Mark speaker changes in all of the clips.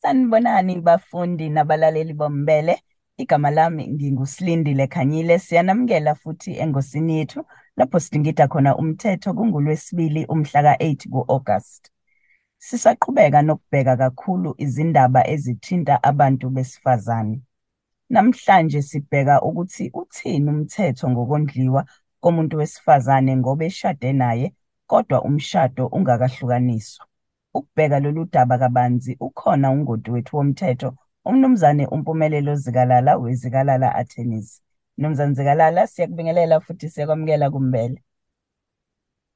Speaker 1: Sanibonani bafundi nabalaleli bombele. Igama lami nginguSilindile Khanyile. Siyanamukela futhi engosini yethu lapho sidingida khona umthetho kungulwesibili umhla ka-8 ku-August. Sisaqhubeka nokubheka kakhulu izindaba ezithinta abantu besifazane. Namhlanje sibheka ukuthi uthini umthetho ngokondliwa komuntu wesifazane ngoba eshade naye kodwa umshado ungakahlukaniswa. Ukubheka lolu daba kabanzi ukhona ungoti wethu womthetho umnumzane uMpumelelo Zikalala weZikalala Attorneys. Mnumzane Zikalala siyakubingelela futhi siyakwamukela kumbele.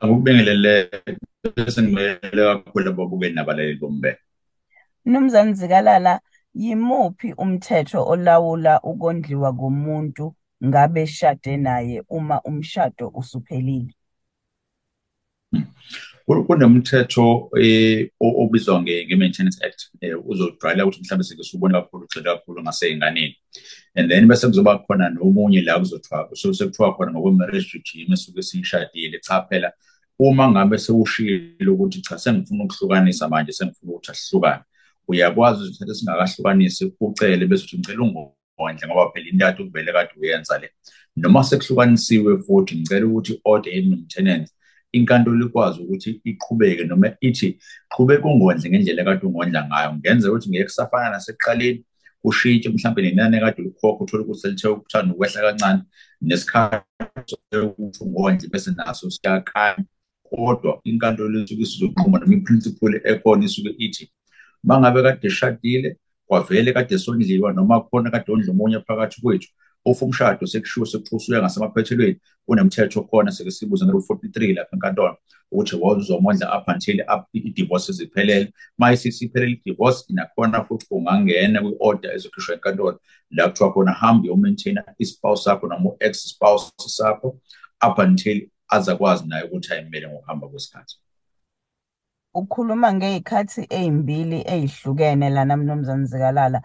Speaker 2: Akubingelele bese ngibele kakhulu ababukeli nabalaleli bombele.
Speaker 1: Mnumzane Zikalala yimuphi umthetho olawula ukondliwa komuntu ngabe shade naye uma umshado usuphelile?
Speaker 2: Kunomthetho eh obizwa nge-Maintenance Act eh uzojwayela ukuthi mhlawumbe sike subone kakhulu ugxile kakhulu ngaseyinganeni and then bese kuzoba khona nomunye la kuzothiwa sekuthiwa khona ngokwe-marriage regime esuke siyishadile cha phela uma ngabe sewushilo ukuthi cha sengifuna ukuhlukanisa manje sengifuna ukuthi asihlukane uyakwazi ukuthi singakahlukanisi ucele bese uthi ngicela ungondle ngoba phela into yakade uvele kade uyenza le. Noma sekuhlukanisiwe futhi ngicela ukuthi order ye-maintenance inkantolo ikwazi ukuthi iqhubeke noma ithi qhubeka ungondle ngendlela kade ungondla ngayo ngenzeka ukuthi ngeke kusafana nasekuqaleni ushintshe mhlawumbe nenani ekade ulikhokha uthole ukuthi selithe ukuthanda ukwehla kancane nesikhathi ukuthi ungondle bese naso siyakhanya kodwa inkantolo isuke isizoqhuma noma i-principle ekhona isuke ithi mangabe kade eshadile kwavele kade sondliwa noma khona kade ondla omunye phakathi kwethu ofa umshado sekushiwo sekuxusuya ngasemaphethelweni kunemthetho khona seke sibuza nge 43 lapha enkantolo ukuthi wazomondla up until i-divorce ziphelele ma isiphelele i-divorce inakhona futhi ungangena kwi-order ezokhishwa enkantolo la kuthiwa khona hambe uyomaintaina i-spouse sakho noma u-ex spouse sakho up until azakwazi naye ukuthi ayimele ngokuhamba kwesikhathi
Speaker 1: Ukhuluma ngey'khathi ey'mbili ey'hlukene lana Mnumzane Zikalala.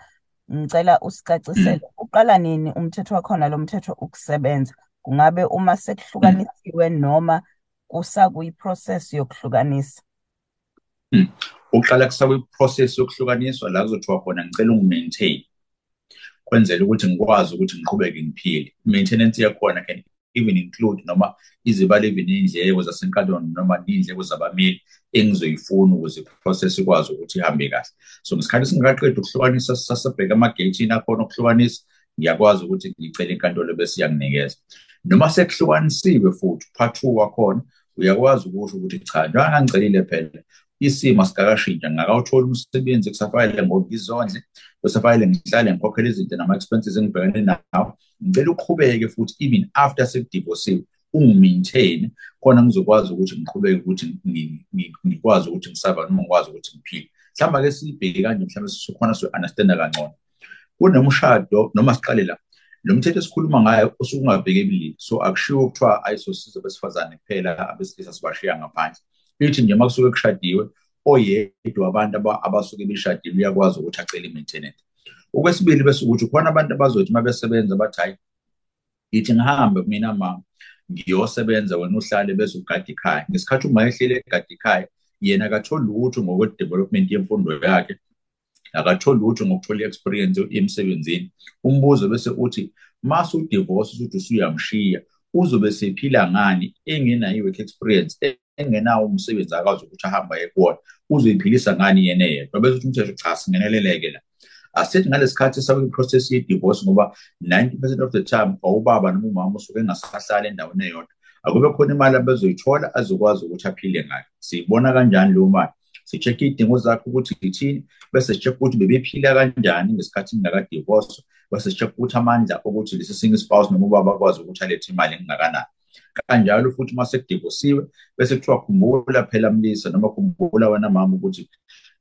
Speaker 1: Ngicela usicacisele uqala nini umthetho wakhona lo mthetho ukusebenza? Kungabe uma sekuhlukanisiwe noma kusakuyi-process yokuhlukanisa?
Speaker 2: Uqala kusakuyi-process yokuhlukaniswa la kuzothiwa khona ngicela ungi-maintain kwenzela ukuthi ngikwazi ukuthi ngiqhubeke ngiphile. I-maintenance yakhona can even include noma izibala even iy'ndleko zasenkantolo noma iy'ndleko zabameli engizoyifuna ukuze i-process ikwazi ukuthi ihambe kahle so ngesikhathi singakaqedi ukuhlukanisa sasebheka ama-gatini akhona ukuhlukanisa ngiyakwazi ukuthi ngicele inkantolo bese iyanginikeza. Noma sekuhlukanisiwe futhi part two wakhona uyakwazi ukusho ukuthi cha njengoba ngangicelile phela isimo sikakashintsha ngakawuthola umsebenzi kusafanele ngokizondle kusafanele ngihlale ngikhokhele izinto nama-expenses engibhekane nawo. Ngicela uqhubeke futhi even after sekudivosiwe ungi-maintain khona ngizokwazi ukuthi ngiqhubeke ukuthi ngikwazi ukuthi ngisava noma ngikwazi ukuthi ngiphile. Mhlawumbe ake siyibheke kanje mhlawumbe sikhona so-understanda kangcono. Kunomshado noma siqale la lo mthetho esikhuluma ngayo osuke ungabheke ebulili so akushiwo kuthiwa ayisosiza abesifazane kuphela abesilisa sibashiya ngaphandle. Ithi nje uma kusuke kushadiwe oyedwa abantu abasuke beshadile uyakwazi ukuthi acele i-maintenance. Okwesibili bese ukuthi khona abantu abazothi uma besebenza bathi hayi ithi ngihambe mina mama ngiyosebenza wena uhlale bese ugada ikhaya. Ngesikhathi uma ehlele egada ikhaya yena akatholi lutho ngokwe-development yemfundo yakhe akatholi lutho ngokuthola i-experience emsebenzini. Umbuzo bese uthi mase udivorce usuthi usuyamshiya uzobe sephila ngani engenayo i-work experience engenawo umsebenzi akwazi ukuthi ahamba ekuwona uzoyiphilisa ngani yena yedwa? Bese uthi umthetho cha singeneleleke la. Asithi ngalesikhathi sakwi-process ye-divorce ngoba 90 percent of the time ubaba noma umama usuke engasahlali endaweni eyodwa. Akube khona imali abezoyithola azokwazi ukuthi aphile ngayo. Siyibona kanjani leyo mali? Si-check-e iy'dingo zakhe ukuthi ithini bese si-check ukuthi bebephila kanjani ngesikhathi ngingakadivorce bese si-check ukuthi amandla ukuthi lesi single spouse noma ubaba akwazi ukuthi alethe imali engakanani. Kanjalo futhi uma sekudivosiwe bese kuthiwa khumbula phela mlisa noma khumbula wena mama ukuthi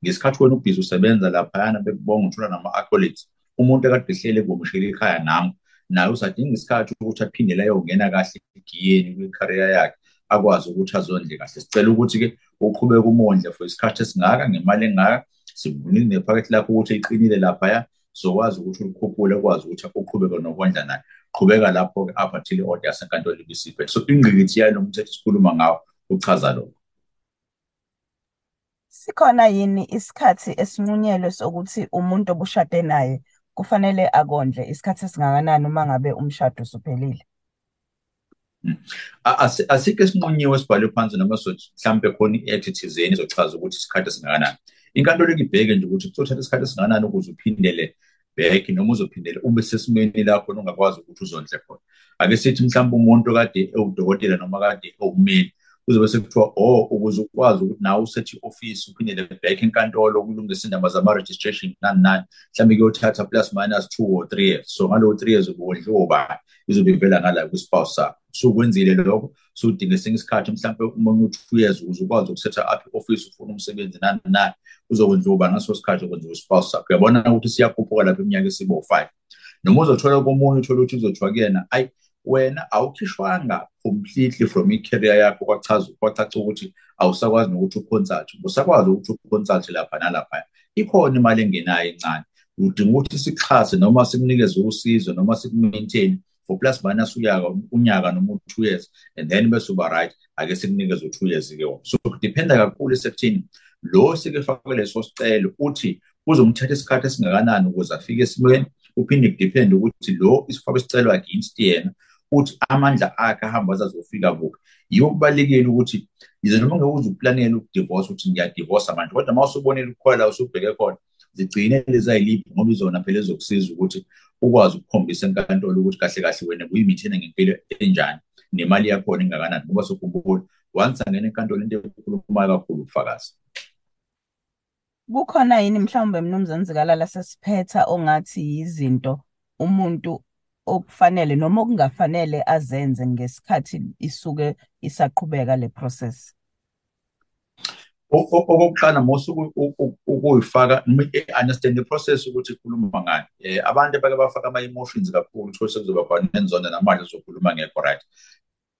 Speaker 2: ngesikhathi wena ubhizi usebenza laphayana bekubonga uthola nama-accolades umuntu ekade ehlele kumshiyela ekhaya nami naye usadinga isikhathi ukuthi aphindele ayongena kahle egiyeni kwi-career yakhe. Akwazi ukuthi azondle kahle. Sicela ukuthi-ke uqhubeke umondle for isikhathi esingaka ngemali engaka sivunile nephakethe lakho ukuthi iqinile laphaya zokwazi ukuthi ulikhuphule ukwazi ukuthi uqhubeke nokondla naye. Qhubeka lapho-ke up until i-order yasenkantolo ibisiphethe so ingqikithi yalo mthetho esikhuluma ngawo uchaza lokho.
Speaker 1: Sikhona yini isikhathi esinqunyelwe sokuthi umuntu obushade naye kufanele akondle isikhathi esingakanani uma ngabe umshado usuphelile?
Speaker 2: A- asikho esinqunyiwe esibhalwe phansi noma sothi mhlawumbe khona i-act thizeni ezochaza ukuthi isikhathi esingakanani. Inkantolo ibheke nje ukuthi kuzothatha isikhathi esingakanani ukuze uphindele back noma uzophindela ube sesimeni lakho ongakwazi ukuthi uzondle khona. Ake sithi mhlawumbe umuntu kade ewudokotela noma kade ewummeli kuzobe sekuthiwa oh ukuze ukwazi ukuthi nawe usethi i-ofisi uphindele back enkantolo ukulungisa indaba zama-registration nani nani. Mhlawumbe kuyothatha plus minus two or three years. So ngalowo three years ubondliwe ubani izobe ivela ngala kwispouse sakho. Sukwenzile lokho sudinga esinye isikhathi mhlawumbe umunye u-two years ukuze ukwazi ukusetha up i-ofisi ufuna umsebenzi nani nani uzokwenziwa uba ngaso sikhathi okwenziwa ispouse sakho. Uyabona ukuthi siyakhuphuka lapha iminyaka esibo five noma uzothola komunye uthole ukuthi uzothiwa kuyena ayi wena awukhishwanga completely from i-career yakho kwachaza kwacaca ukuthi awusakwazi nokuthi uconsult usakwazi ukuthi uconsult lapha nalapha ikhona imali engenayo encane. Udinga ukuthi sikuxhase noma sikunikeze usizo noma siku-maintain for plus minus uyaka unyaka noma u-two years and then bese uba right ake sikunikeze u-two years-ke wona so kudiphenda kakhulu esekuthini lo sikefake leso sicelo uthi kuzomthatha isikhathi esingakanani ukuze afike esimweni kuphinde kudiphende ukuthi lo isifake isicelo against yena uthi amandla akhe ahamba azazofika kuphi. Yiwo kubalulekile ukuthi yize noma ngeke uze uplanele ukudivorce ukuthi ngiyadivorce abantu kodwa uma usubonile ukukhwela usubheke khona zigcine lezayiliphi ngoba izona phela ezokusiza ukuthi ukwazi ukukhombisa enkantolo ukuthi kahle kahle wena uyimithene ngempilo enjani nemali yakhona ingakanani ngoba sokhumbula once angena enkantolo into ekhulumayo kakhulu ubufakazi.
Speaker 1: Kukhona yini mhlawumbe mnumzane Zikalala sesiphetha ongathi yizinto umuntu okufanele noma okungafanele azenze ngesikhathi isuke isaqhubeka le process?
Speaker 2: okokuqala mosuku ukuyifaka understand the process ukuthi ikhuluma ngani. Eh abantu bake bafaka ama emotions kakhulu utho sekuzoba khona nenzonda namanje zokhuluma ngekho right?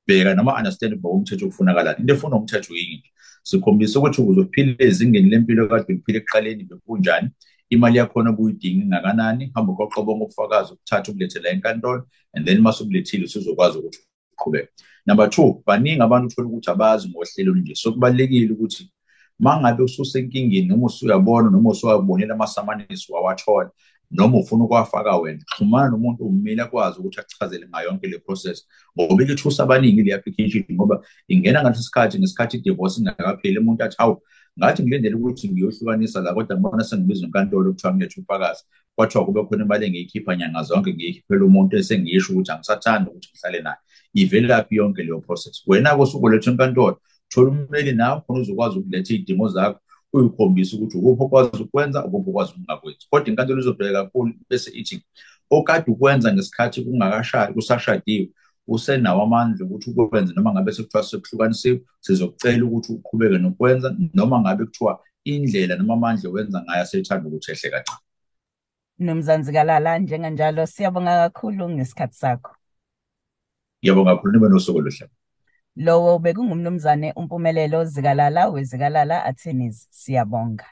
Speaker 2: Bheka noma understand ukuba umthetho ufunakalani into efuna umthetho yini sikhombisa ukuthi ukuze uphile ezingeni lempilo kade uliphile ekuqaleni bekunjani? Imali yakhona obuyidinga ingakanani? Hamba uqoqobo ngokufakaza ukuthatha ukulethela enkantolo and then mase ukulethile usuzokwazi ukuthi uqhubeke. Number two baningi abantu uthola ukuthi abazi ngohlelo nje so kubalulekile ukuthi mangabe ususenkingeni noma usuyabona noma usuwabonela amasamanisi wawathola noma ufuna ukwafaka wena xhumana nomuntu ummeli akwazi ukuthi akuchazele ngayo yonke le process ngoba ikithusa abaningi le application ngoba ingena ngaleso sikhathi ngesikhathi i-divorce ingakapheli umuntu athi hawu ngathi ngilendele ukuthi ngiyohlukanisa la kodwa ngibona sengibizwa inkantolo kuthiwa ngilethe ubufakazi kwathiwa kube khona imali engiyikhipha nyanga zonke ngiyikhiphela umuntu esengiyisho ukuthi angisathandi ukuthi ngihlale naye. Ivelaphi yonke leyo process. Wena-ke usukuletha enkantolo thola ummeli nawe khona uzokwazi ukuletha iy'dingo zakho uyikhombisa ukuthi ukuphi okwazi ukwenza ukuphi okwazi ukungakwenzi. Kodwa inkantolo izobheka kakhulu bese ithi okade ukwenza ngesikhathi kungakashadi kusashadiwe usenawo amandla ukuthi ukwenze noma ngabe sekuthiwa sekuhlukanisiwe sizokucela ukuthi uqhubeke nokwenza noma ngabe kuthiwa indlela noma amandla wenza ngayo asethanda ukuthi ehle kancane
Speaker 1: Mnumzane Zikalala njenganjalo siyabonga kakhulu ngesikhathi sakho.
Speaker 2: ngiyabonga kakhulu nibe nosuku oluhle
Speaker 1: Lowo bekungumnumzane uMpumelelo Zikalala weZikalala Attorneys. Siyabonga.